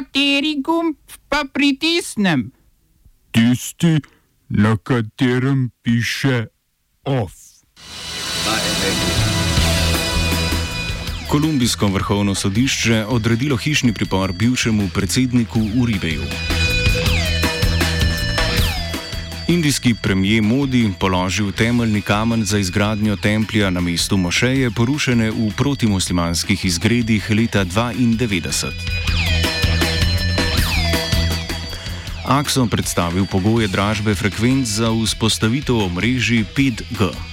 Kateri gumb pa pritisnem? Tisti, na katerem piše OF. Kolumbijsko vrhovno sodišče odredilo hišni pripor bivšemu predsedniku Uribeju. Indijski premijer Modi položil temeljni kamen za izgradnjo templja na mestu Mošeje, porušene v protimuslimanskih izgredih leta 1992. Akson predstavil pogoje dražbe frekvenc za vzpostavitev omrežij 5G.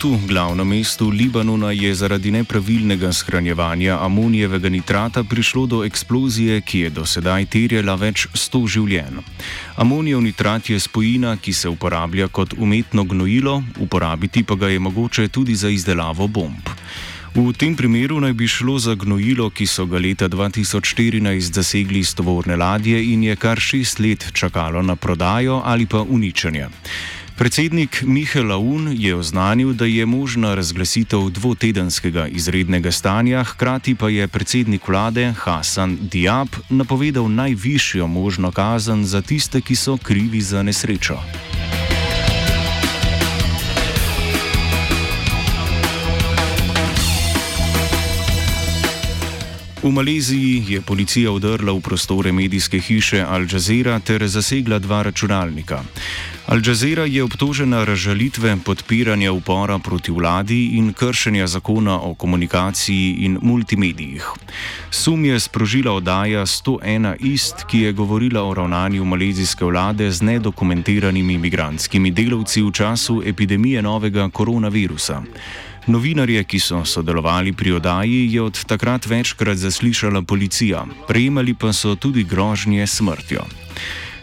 Bejrutu, glavnem mestu Libanona, je zaradi nepravilnega shranjevanja amonijevega nitrata prišlo do eksplozije, ki je do sedaj terjala več sto življenj. Amonijev nitrat je spojina, ki se uporablja kot umetno gnojilo, uporabiti pa ga je mogoče tudi za izdelavo bomb. V tem primeru naj bi šlo za gnojilo, ki so ga leta 2014 zasegli iz tovorne ladje in je kar šest let čakalo na prodajo ali pa uničenje. Predsednik Mihael Aoun je oznanil, da je možna razglasitev dvotedenskega izrednega stanja, hkrati pa je predsednik vlade Hasan Diab napovedal najvišjo možno kazen za tiste, ki so krivi za nesrečo. V Maleziji je policija vdrla v prostore medijske hiše Al Jazeera ter zasegla dva računalnika. Al Jazeera je obtožena razžalitve, podpiranja upora proti vladi in kršenja zakona o komunikaciji in multimedijih. Sum je sprožila oddaja 101 Ist, ki je govorila o ravnanju malezijske vlade z nedokumentiranimi imigranskimi delavci v času epidemije novega koronavirusa. Novinarje, ki so sodelovali pri oddaji, je od takrat večkrat zaslišala policija, prejemali pa so tudi grožnje smrtjo.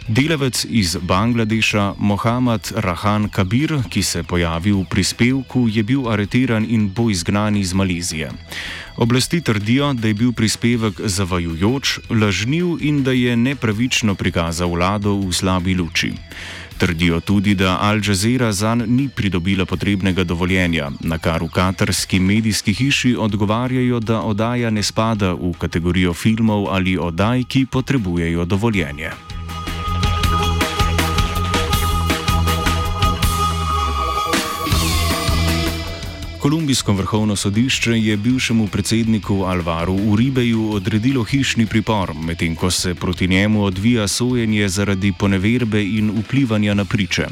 Delavec iz Bangladeša Mohamed Rahan Kabir, ki se je pojavil v prispevku, je bil areteran in bo izgnan iz Malezije. Oblasti trdijo, da je bil prispevek zavajujoč, lažniv in da je nepravično prikazal vlado v slabi luči. Trdijo tudi, da Al Jazeera zanj ni pridobila potrebnega dovoljenja, na kar v katarski medijski hiši odgovarjajo, da oddaja ne spada v kategorijo filmov ali oddaj, ki potrebujejo dovoljenje. Kolumbijsko vrhovno sodišče je bivšemu predsedniku Alvaru Uribeju odredilo hišni pripor, medtem ko se proti njemu odvija sojenje zaradi poneverbe in vplivanja na priče.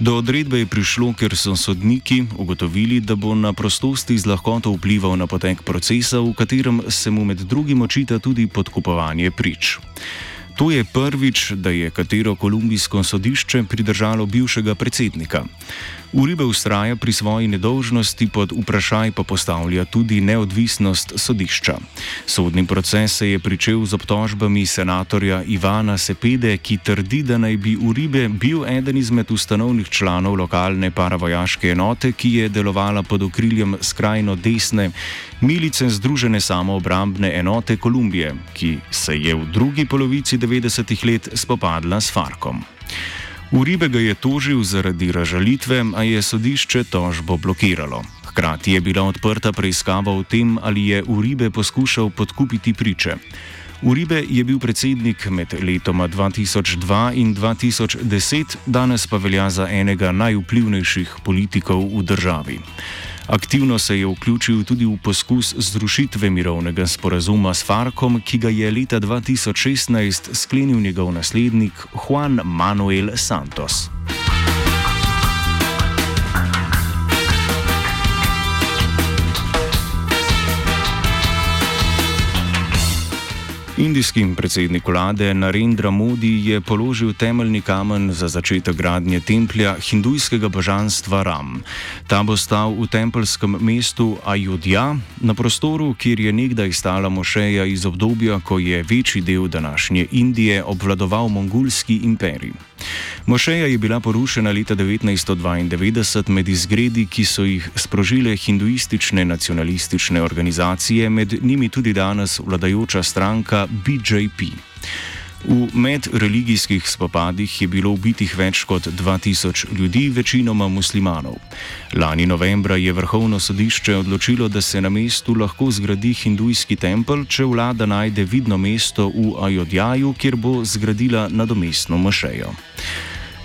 Do odredbe je prišlo, ker so sodniki ugotovili, da bo na prostosti z lahkoto vplival na potek procesa, v katerem se mu med drugim očita tudi podkupovanje prič. To je prvič, da je katero kolumbijsko sodišče pridržalo bivšega predsednika. Uribe ustraja pri svoji nedolžnosti, pod vprašaj pa postavlja tudi neodvisnost sodišča. Sodni proces se je pričel z obtožbami senatorja Ivana Sepede, ki trdi, da naj bi Uribe bil eden izmed ustanovnih članov lokalne paravojaške enote, ki je delovala pod okriljem skrajno desne milice Združene samoobrambne enote Kolumbije, ki se je v drugi polovici 90-ih let spopadla s Farkom. Uribe ga je tožil zaradi ražalitve, a je sodišče tožbo blokiralo. Hkrati je bila odprta preiskava o tem, ali je Uribe poskušal podkupiti priče. Uribe je bil predsednik med letoma 2002 in 2010, danes pa velja za enega najvplivnejših politikov v državi. Aktivno se je vključil tudi v poskus zrušitve mirovnega sporazuma s Farkom, ki ga je leta 2016 sklenil njegov naslednik Juan Manuel Santos. Indijski predsednik vlade Narendra Modi je položil temeljni kamen za začetek gradnje templja hindujskega božanstva Ram. Ta bo stal v tempelskem mestu Ajudja, na prostoru, kjer je nekdaj stala mošeja iz obdobja, ko je večji del današnje Indije obvladoval mongolski imperij. Mošeja je bila porušena leta 1992 med izgredi, ki so jih sprožile hinduistične nacionalistične organizacije, med njimi tudi danes vladajoča stranka BJP. V medreligijskih spopadih je bilo ubitih več kot 2000 ljudi, večinoma muslimanov. Lani novembra je Vrhovno sodišče odločilo, da se na mestu lahko zgradi hindujski tempelj, če vlada najde vidno mesto v Ajodjaju, kjer bo zgradila nadomestno mošejo.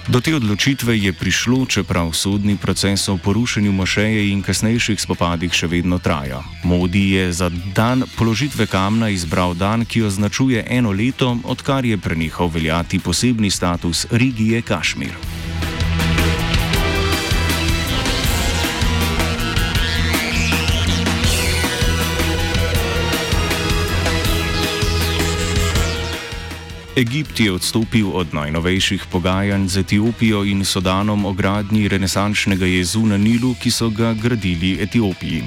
Do te odločitve je prišlo, čeprav sodni proces o porušenju mošeje in kasnejših spopadih še vedno traja. Modi je za dan položitve kamna izbral dan, ki označuje eno leto, odkar je prenehal veljati posebni status regije Kašmir. Egipt je odstopil od najnovejših pogajanj z Etiopijo in Sudanom o gradnji renesančnega jezu na Nilu, ki so ga gradili Etiopiji.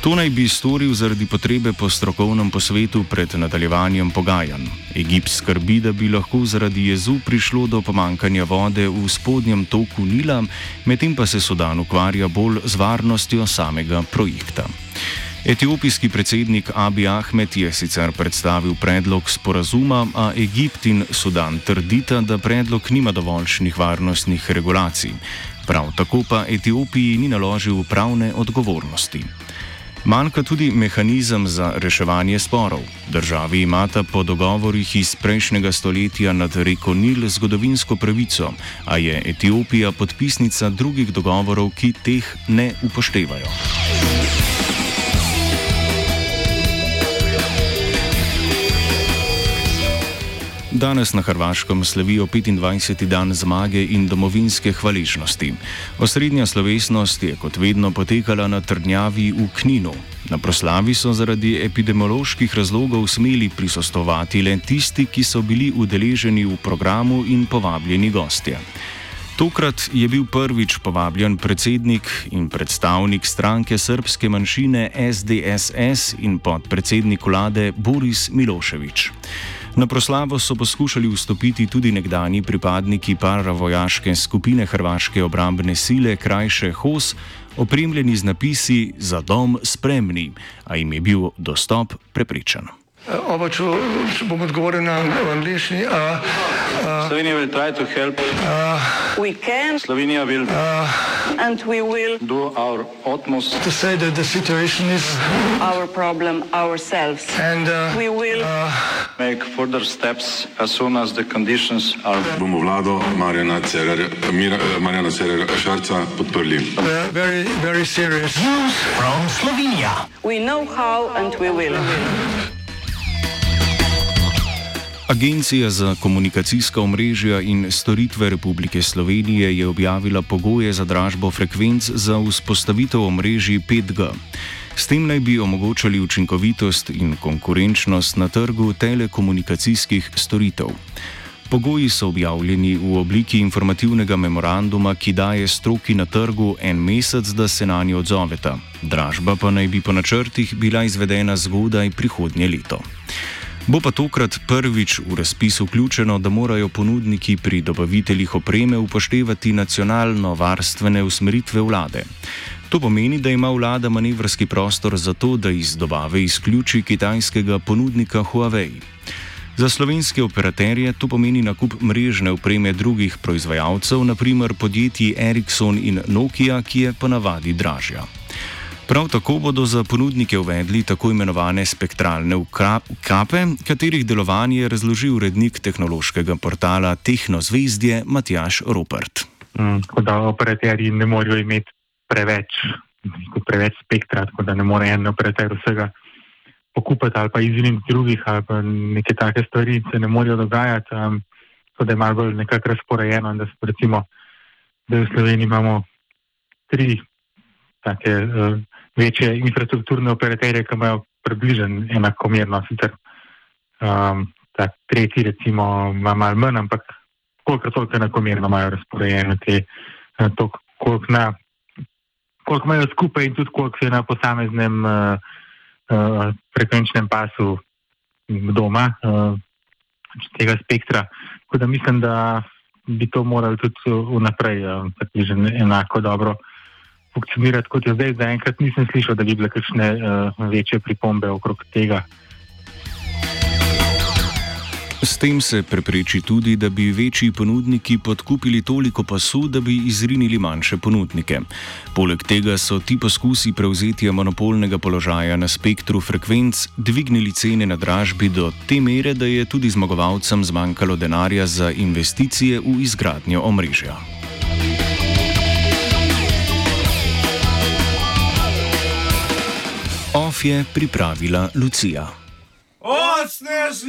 To naj bi storil zaradi potrebe po strokovnem posvetu pred nadaljevanjem pogajanj. Egipt skrbi, da bi lahko zaradi jezu prišlo do pomankanja vode v spodnjem toku Nila, medtem pa se Sudan ukvarja bolj z varnostjo samega projekta. Etiopijski predsednik Abi Ahmed je sicer predstavil predlog sporazuma, a Egipt in Sudan trdita, da predlog nima dovoljšnih varnostnih regulacij. Prav tako pa Etiopiji ni naložil pravne odgovornosti. Manjka tudi mehanizem za reševanje sporov. Državi imata po dogovorih iz prejšnjega stoletja nad reko Nil zgodovinsko pravico, a je Etiopija podpisnica drugih dogovorov, ki teh ne upoštevajo. Danes na Hrvaškem slavijo 25. dan zmage in domovinske hvaležnosti. Osrednja slovesnost je kot vedno potekala na trdnjavi v Kninu. Na proslavi so zaradi epidemioloških razlogov smeli prisostovati le tisti, ki so bili udeleženi v programu in povabljeni gostje. Tokrat je bil prvič povabljen predsednik in predstavnik stranke srpske manjšine SDSS in podpredsednik vlade Boris Miloševič. Na proslavo so poskušali vstopiti tudi nekdani pripadniki paravojaške skupine Hrvaške obrambne sile, krajše HOS, opremljeni z napisi Za dom spremni, a jim je bil dostop preprečen. Oba, če, če bom odgovoril na angliški. Uh, uh, Slovenija bo poskušala pomagati. Slovenija bo naredila naš utmost, da bo rekla, da je situacija naš problem, naš sebe. In mi bomo naredili nadaljnje korake, as soon as the conditions are. Bomo vlado Marjana Cererera Šarca podprli. Zelo, zelo resno. Slovenija. We know how and we will. Agencija za komunikacijska omrežja in storitve Republike Slovenije je objavila pogoje za dražbo frekvenc za vzpostavitev omrežij 5G. S tem naj bi omogočali učinkovitost in konkurenčnost na trgu telekomunikacijskih storitev. Pogoji so objavljeni v obliki informativnega memoranduma, ki daje stroki na trgu en mesec, da se na njo odzoveta. Dražba pa naj bi po načrtih bila izvedena zgodaj prihodnje leto. Bo pa tokrat prvič v razpis vključeno, da morajo ponudniki pri dobaviteljih opreme upoštevati nacionalno varstvene usmeritve vlade. To pomeni, da ima vlada manevrski prostor za to, da iz dobave izključi kitajskega ponudnika Huawei. Za slovenske operaterje to pomeni nakup mrežne opreme drugih proizvajalcev, naprimer podjetij Ericsson in Nokia, ki je ponavadi dražja. Prav tako bodo za ponudnike uvedli tako imenovane spektralne kape, katerih delovanje je razložil urednik tehnološkega portala Tehnozvezdje Matjaš Rupert. Mm, tako da operaterji ne morejo imeti preveč, preveč spektra, tako da ne more en operater vsega pokupiti ali pa izviniti drugih ali pa neke take stvari se ne morejo dogajati. Um, tako da je malo bolj nekako razporejeno in da, recimo, da v Sloveniji imamo tri take. Uh, večje infrastrukturne operaterje, ki imajo približno enakomerno, sicer um, ta tretji, recimo, ima malo manj, ampak koliko toliko enakomerno imajo razporejeno te, eh, to, koliko, na, koliko imajo skupaj in tudi koliko se na posameznem uh, uh, frekvenčnem pasu doma uh, tega spektra. Tako da mislim, da bi to morali tudi vnaprej uh, enako dobro funkcionirati kot je zdaj. Zaenkrat nisem slišal, da bi bile kakšne uh, večje pripombe okrog tega. S tem se prepreči tudi, da bi večji ponudniki podkupili toliko pasu, da bi izrinili manjše ponudnike. Poleg tega so ti poskusi prevzetja monopolnega položaja na spektru frekvenc dvignili cene na dražbi do te mere, da je tudi zmagovalcem zmanjkalo denarja za investicije v izgradnjo omrežja. Je pripravila Lucija.